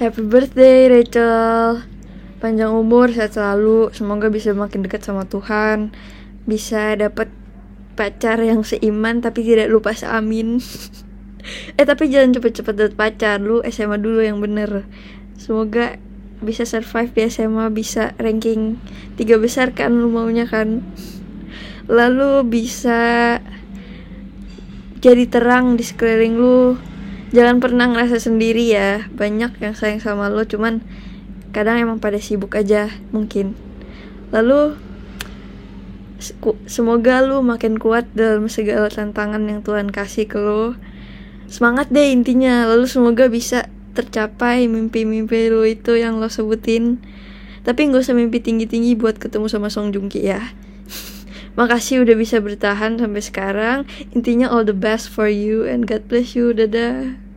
Happy birthday Rachel. Panjang umur, sehat selalu. Semoga bisa makin dekat sama Tuhan. Bisa dapat pacar yang seiman Tapi tidak lupa seamin. Eh tapi jangan cepet-cepet dapet pacar. Lu SMA dulu yang bener. Semoga bisa survive di SMA Bisa ranking tiga besar kan lu maunya kan. Lalu bisa jadi terang di sekeliling lu jangan pernah ngerasa sendiri ya. Banyak yang sayang sama lo cuman kadang emang pada sibuk aja mungkin. Lalu semoga lu makin kuat dalam segala tantangan yang Tuhan kasih ke lo. Semangat deh intinya. Lalu semoga bisa tercapai mimpi-mimpi lu itu yang lo sebutin. Tapi nggak usah mimpi tinggi-tinggi buat ketemu sama Song Joong Ki ya Makasih udah bisa bertahan sampai sekarang. Intinya all the best for you and God bless you. Dadah.